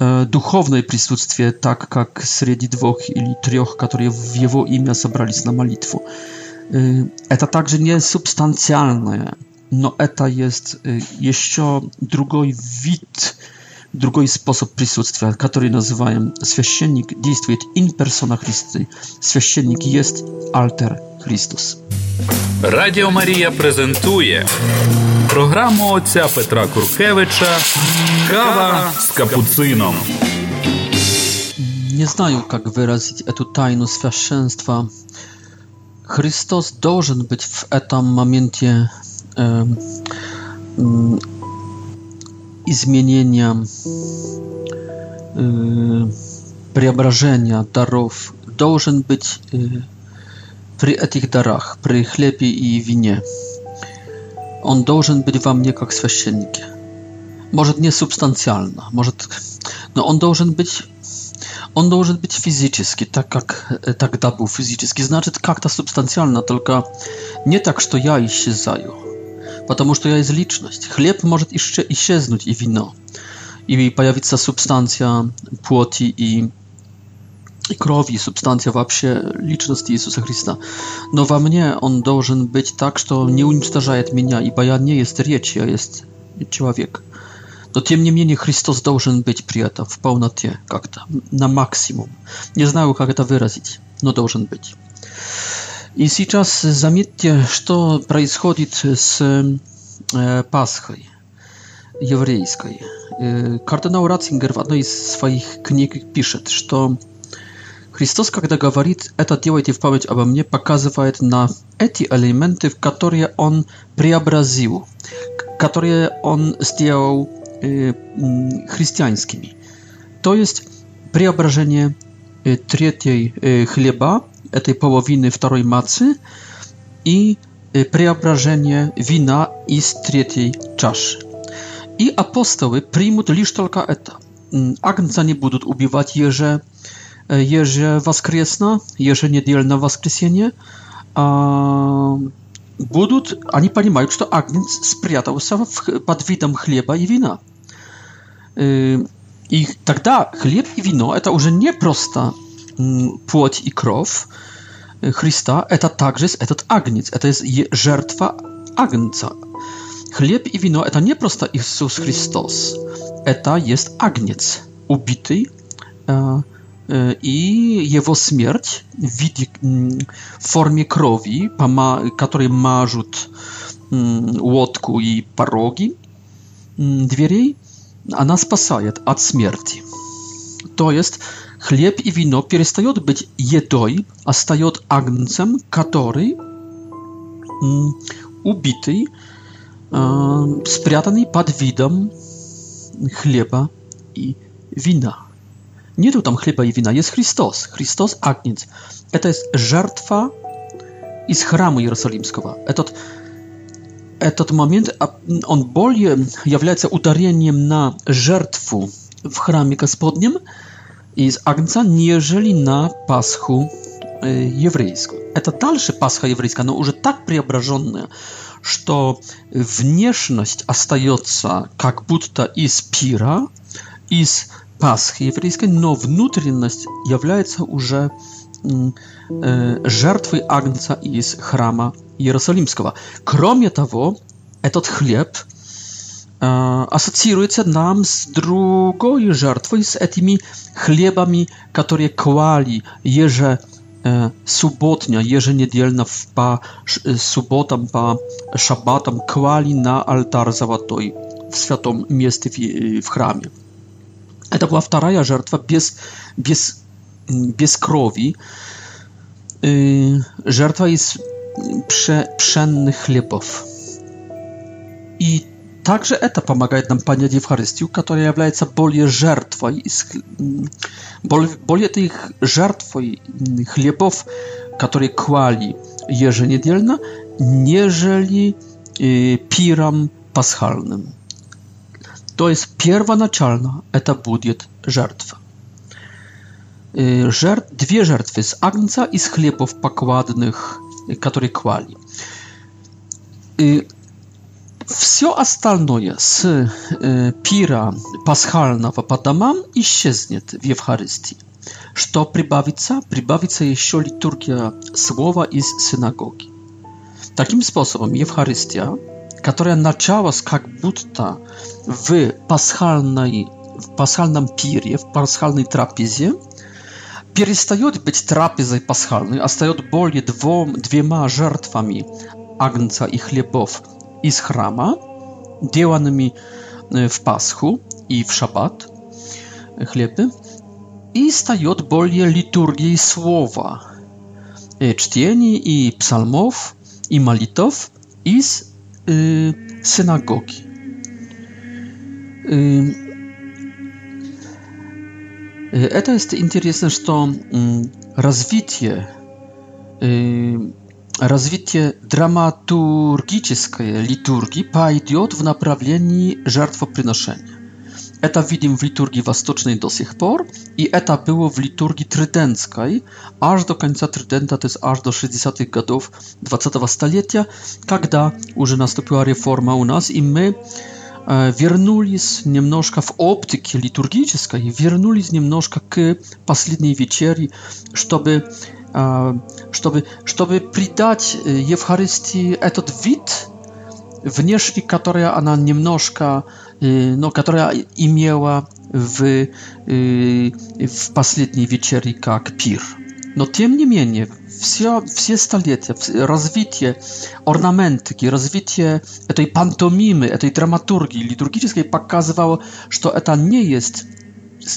e, duchowne присутствие, tak jak среди dwóch или trzech, którzy w jego imię собрались na modlitwę. E, eta także nie substancjalne, no to jest e, jeszcze drugi wid drugi sposób przysłuchstwa, który nazywają Święciennik, действует in persona Christi. Święciennik jest alter Christus. Radio Maria prezentuje program ojca Petra Kurkiewicza Kawa z kapucyną. Nie znają, jak wyrazić tę tajną święszeństwa. Chrystus должен być w etam momencie изменения э, преображения даров должен быть э, при этих дарах, при хлебе и вине. Он должен быть во мне как священнике. Может не субстанциально, может, но он должен быть он должен быть физически, так как э, тогда был физически. Значит, как-то субстанциально, только не так, что я исчезаю. потому что я изличность. Хлеб может исчезнуть и вино, и появится субстанция плоти и и крови, субстанция вообще личности Иисуса Христа. Но во мне он должен быть так, что не уничтожает меня, ибо я не есть речь, я есть человек. Но тем не менее Христос должен быть при этом в полноте как-то, на максимум. Не знаю, как это выразить, но должен быть. И сейчас заметьте, что происходит с Пасхой еврейской. Кардинал Ратцингер в одной из своих книг пишет, что Христос, когда говорит «это делайте в память обо мне», показывает на эти элементы, в которые Он преобразил, которые Он сделал христианскими. То есть преображение третьей хлеба tej połowiny второй macy i y, preobrażenie wina i z trzeciej czaszy. I apostoły przyjmą lisz tylko eta. Mm, Agnca nie będą ubiwać jeże y, jeże waskresna, jeże niedzielne waskresienie, a będą, oni понимают, że agniec spriatał się pod widem chleba i wina. Y, I wtedy tak chleb i wino to już nie prosta płoć i krow y, Chrysta, to także jest etat agniec, eta jest żertwa агнца. Chleb i wino to nie prosta Jezus Chrystus, to jest agniec ubity e, e, i jego śmierć w formie krowi, której marzut łódku i parogi drzwi, ona спасает od śmierci, to jest Chleb i wino przestają być jedoj, a stają agncem, który um, mm, ubity, um, e, spriatany pod widem chleba i wina. Nie tu tam chleba i wina, jest Chrystus, Chrystus agniec. To jest żertwa i z chramu jerozolimskiego. Etot, etot moment, on bardziej jawlece udarzeniem na żartwu w hramie gospodnim, i z Agnca nieżeli na Paschu y, jewryjską. To dalsza Pascha jewryjska, no już tak przeobrażona, że wnieszność остается jak будто из пира, из Paschy jewryjskiej, no внутренność является już жертвой Агнца из храма Jerozolimskiego. Кроме того, этот хлеб – E, asocjuje się nam z drugą żartwą, z tymi chlebami, które kłali że subotnia, jeże niedzielna w pa e, subotam, pa szabatam kłali na altar zawatoj w świętą miejscu, w, w chramie. E, to była druga żartwa bez, bez, bez krowi. Żartwa jest prze, pszenny chlebów. I Также это помогает нам понять Евхаристию, которая является более жертвой, более их жертвой хлебов, которые клали еженедельно, нежели пиром пасхальным. То есть первоначально это будет жертва. Жертв, две жертвы с агнца и с хлебов покладных, которые клали. И Все остальное с э, пира пасхального по домам исчезнет в Евхаристии. Что прибавится? Прибавится еще литургия слова из синагоги. Таким способом Евхаристия, которая началась как будто в, пасхальной, в пасхальном пире, в пасхальной трапезе, перестает быть трапезой пасхальной, а стает более двум, двумя жертвами Агнца и хлебов – i z chrama, działanymi w Paschu и в шаббат хлебы, и стает более литургией слова, чтений и псалмов и молитов из э, synagogi. Это есть интересно, что развитие развитие драматургической литургии пойдет в направлении жертвоприношения. Это видим в литургии восточной до сих пор, и это было в литургии тридентской, аж до конца тридента, то есть аж до 60-х годов 20-го столетия, когда уже наступила реформа у нас, и мы вернулись немножко в оптике литургической, вернулись немножко к последней вечере, чтобы чтобы, чтобы придать Евхаристии этот вид внешний, который она немножко, но которая имела в, в последней вечере как пир. Но тем не менее, все, все столетия, развитие орнаментики, развитие этой пантомимы, этой драматургии литургической показывало, что это не есть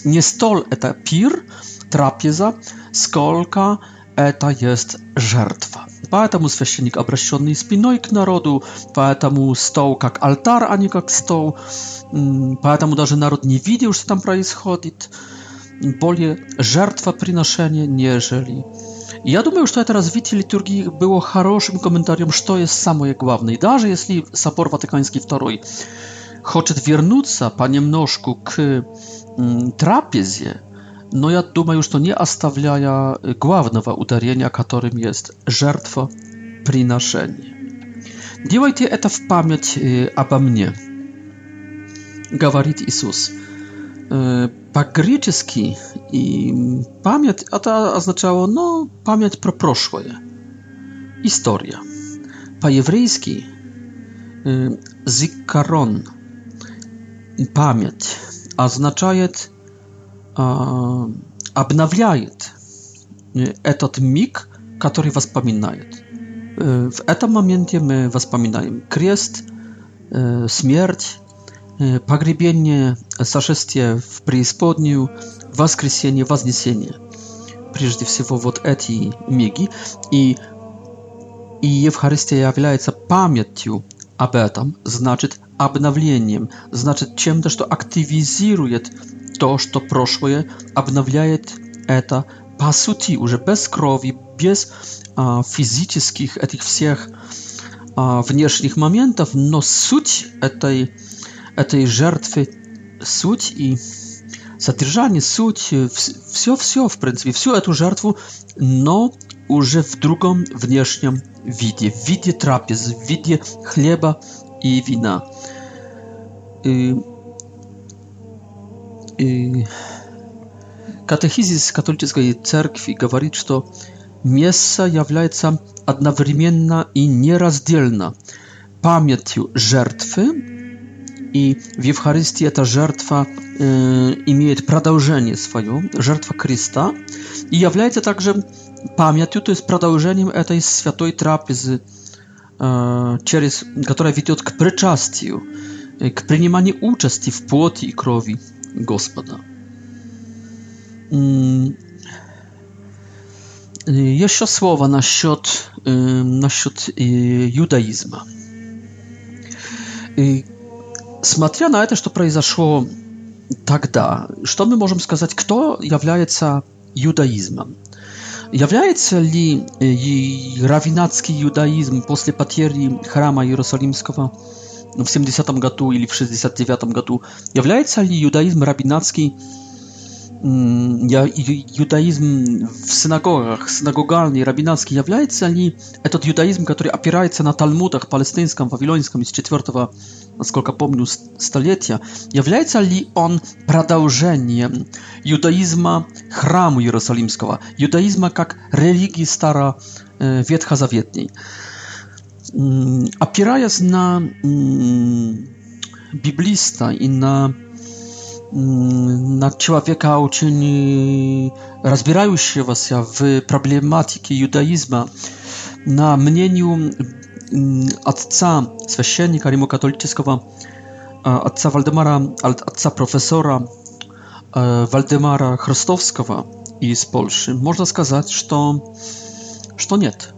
не столь это пир, трапеза, сколько это есть жертва. Поэтому священник, обращенный спиной к народу, поэтому стол как алтарь, а не как стол, поэтому даже народ не видел, что там происходит. Более жертвоприношение, нежели... Я думаю, что это развитие литургии было хорошим комментарием, что есть самое главное. Даже если Собор Ватиканский II хочет вернуться понемножку к трапезе, Но я думаю, что не оставляя главного ударения, которым есть жертвоприношение. Делайте это в память обо мне, говорит Иисус. По-гречески и память это означало, ну, память про прошлое, история. По-еврейски зикарон, память, означает обновляет этот миг, который воспоминает. В этом моменте мы воспоминаем крест, смерть, погребение, сошествие в преисподнюю, воскресение, вознесение. Прежде всего вот эти миги. И, и Евхаристия является памятью об этом, значит обновлением, значит чем-то, что активизирует то, что прошлое обновляет это по сути уже без крови, без а, физических этих всех а, внешних моментов, но суть этой, этой жертвы, суть и содержание, суть, все-все, в принципе, всю эту жертву, но уже в другом внешнем виде, в виде трапез, в виде хлеба и вина. И Катехизис католической церкви говорит, что месса является одновременно и нераздельно памятью жертвы, и в Евхаристии эта жертва э, имеет продолжение свое, жертва креста, и является также памятью, то есть продолжением этой святой трапезы, э, через, которая ведет к причастию, к приниманию участи в плоти и крови Господа. Jeszcze słowa насчет, насчет judaizma. Смотря на это, что произошло тогда, что мы можем сказать, кто является judaizmem? Является ли равинатский юдаизм после потери храма Иерусалимского в 70 году или в 69 году, является ли юдаизм рабинатский юдаизм в синагогах, синагогальный, рабинатский, является ли этот юдаизм, который опирается на Талмудах палестинском, вавилонском из 4 насколько помню, столетия, является ли он продолжением юдаизма храма Иерусалимского, юдаизма как религии старо-ветхозаветней? Э, опираясь на библиста и на, на человека, очень разбирающегося в проблематике юдаизма, на мнению отца священника римокатолического, отца Вальдемара, отца профессора Вальдемара Хростовского из Польши, можно сказать, что, что нет –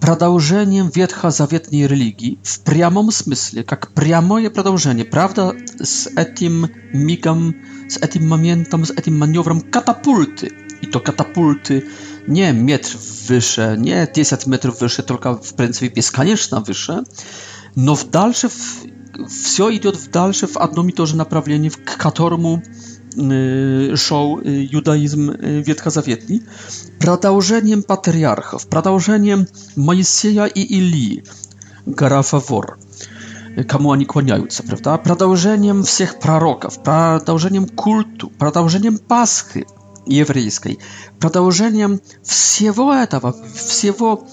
продолжением ветхозаветной религии в прямом смысле, как прямое продолжение. Правда, с этим мигом, с этим моментом, с этим маневром катапульты. I to katapulty nie metr wyższe, nie 10 metrów wyższe, tylko w принципе бесконечно wyższe, но в дальше в, все идет в дальше в одном и то же направлении, к которому Y, show y, judaizm y, Wietka Zawietni, pradałżeniem patriarchów, pradałżeniem Moiseja i Ilii, gara favor, komu oni kłaniające, prawda? Pradałżeniem wszystkich proroków, pradałżeniem kultu, pradałżeniem paschy jewryjskiej, pradałżeniem wszystkiego tego, wszystkiego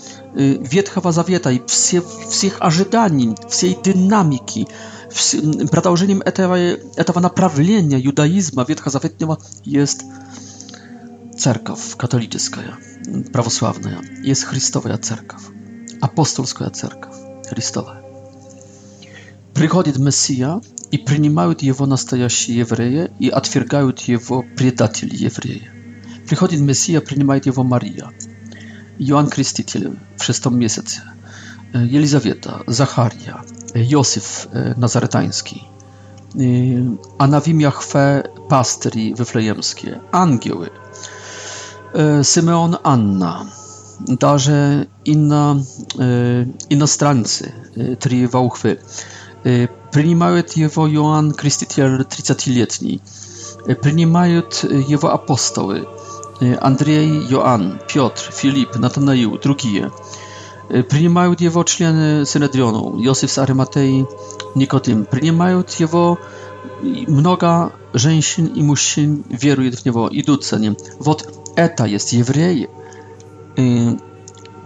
Wietchowa Zawieta i wszystkich ażydanin, wszystkiej dynamiki, продолжением этого, этого направления юдаизма ветхозаветнего есть церковь католическая, православная, есть Христовая церковь, апостольская церковь Христовая. Приходит Мессия, и принимают его настоящие евреи, и отвергают его предатели евреи. Приходит Мессия, принимает его Мария, Иоанн Креститель в шестом месяце, Елизавета, Захария, Józef e, Nazaretański, e, a na imię Chwe Pastry Wyflejemskie, Angioły, e, Anna, także inna, inostrancy, trzy wałchwy. Przyjmują jego Joan Chrystytier, 30-letni. Przyjmują jego apostoły Andrzej, Joan, Piotr, Filip, Natanael, drugie принимают его члены Синедриона, Иосиф с Ариматеи, Никотим. Принимают его много женщин и мужчин, веруют в него, идут за ним. Вот это есть евреи,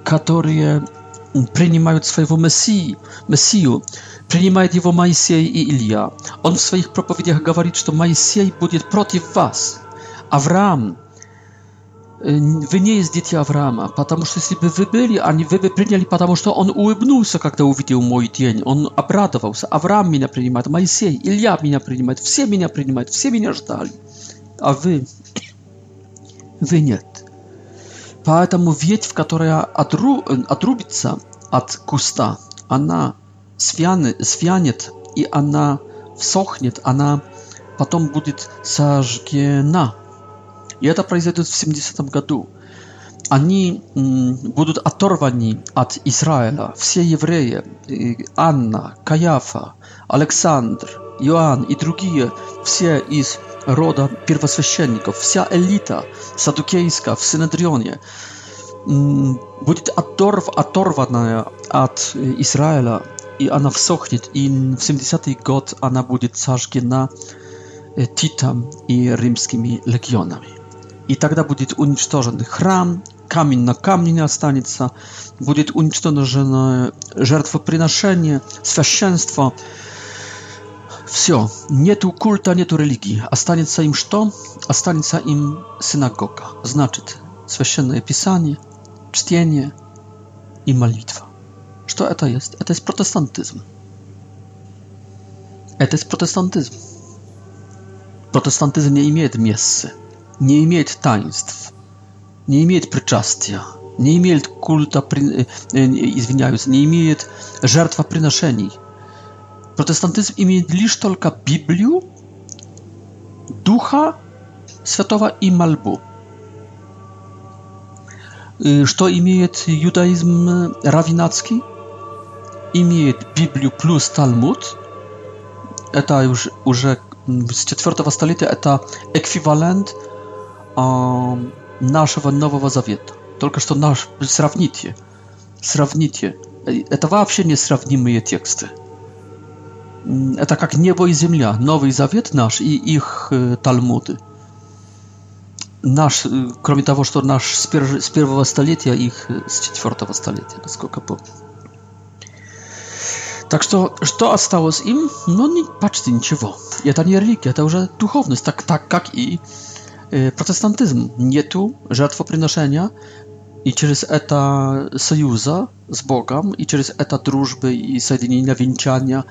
которые принимают своего Мессии, Мессию, принимает его Моисей и Илья. Он в своих проповедях говорит, что Моисей будет против вас. Авраам вы не из дети Авраама, потому что если бы вы были, они вы бы приняли, потому что он улыбнулся, когда увидел мой день, он обрадовался. Авраам меня принимает, Моисей, Илья меня принимает, все меня принимают, все меня ждали. А вы, вы нет. Поэтому ветвь, которая отру, отрубится от куста, она свянет, свянет и она всохнет, она потом будет сожгена. И это произойдет в 70 году. Они будут оторваны от Израиля. Все евреи, Анна, Каяфа, Александр, Иоанн и другие, все из рода первосвященников, вся элита садукейская в Синедрионе будет оторв, оторванная от Израиля, и она всохнет, и в 70-й год она будет сожжена э, Титом и римскими легионами. и тогда будет уничтожен храм, камень на камне не останется, будет уничтожено жертвоприношение, священство. Все, нету культа, нету религии. Останется им что? Останется им синагога. Значит, священное писание, чтение и молитва. Что это есть? Это есть протестантизм. Это есть протестантизм. Протестантизм не имеет мессы nie mieć taństw, nie mieć przyczastia, nie mieć kultu, przepraszam, y, y, nie mieć żertwa przynoszeni. Protestantyzm imieje tylko tylko Biblię, Ducha Świętego i Malbu. Co imieje judaizm rawinacki? Imieje Biblię plus Talmud. To już, już z 4 stulecia to ekwiwalent нашего Нового Завета. Только что наш... Сравните. Сравните. Это вообще несравнимые тексты. Это как небо и земля. Новый Завет наш и их Талмуды. Наш, кроме того, что наш с, пер, с первого столетия, их с четвертого столетия, насколько помню. Так что, что осталось им? Ну, не, почти ничего. И это не религия, это уже духовность, так, так как и Y, protestantyzmu. Nie tu żartwoprinoszenia i przez eta sojuza z Bogiem i przez eta drużby i zjednienia венчания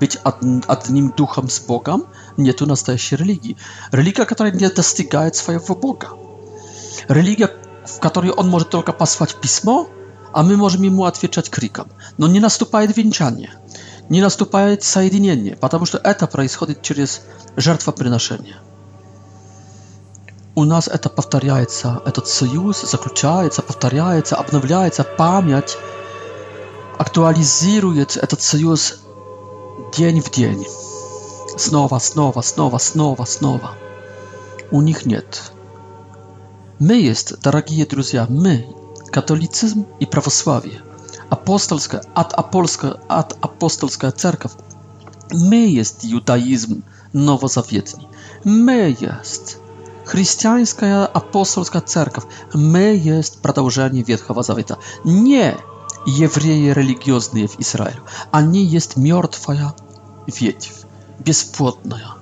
być э, одним duchem z Bogiem, nie tu się religii. Religia, która nie dostygaje swojego Boga. Religia, w której on może tylko pasować pismo, a my możemy mu отвечать криком. no nie наступает венчание, nie наступает zjednienie, ponieważ что eta происходит через жертвоприношение. у нас это повторяется, этот союз заключается, повторяется, обновляется, память актуализирует этот союз день в день. Снова, снова, снова, снова, снова. У них нет. Мы есть, дорогие друзья, мы, католицизм и православие, апостольская, от апостольская, от апостольская церковь, мы есть иудаизм новозаветный, мы есть chrześcijańska apostolska cerkaw, my jest pradałżenie Wietchowa Zawita. Nie jewryje religijne w Izraelu, a nie jest miortwaja wiedź, bezpłodna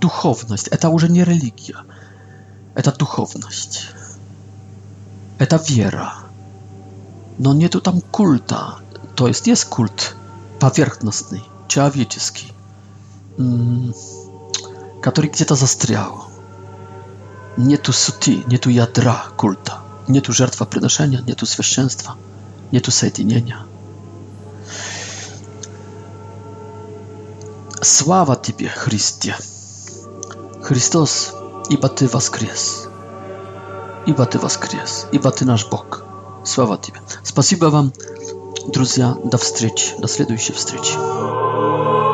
duchowność. To już nie religia, to duchowność. To wiera. No nie tu tam kulta, to jest, jest kult powierzchowny, człowieczyski, mm, który gdzie to zastriało nie tu suti, nie tu jadra kulta, nie tu żertwa przynoszenia, nie tu święszeństwa, nie tu соединения. Sława Tobie, Chrystie! Chrystus, iba Ty воскрес! Iba Ty воскрес! Iba Ty nasz Bóg! Sława Tobie! Спасибо Wam, друзья! do встречи! do следующей встречи!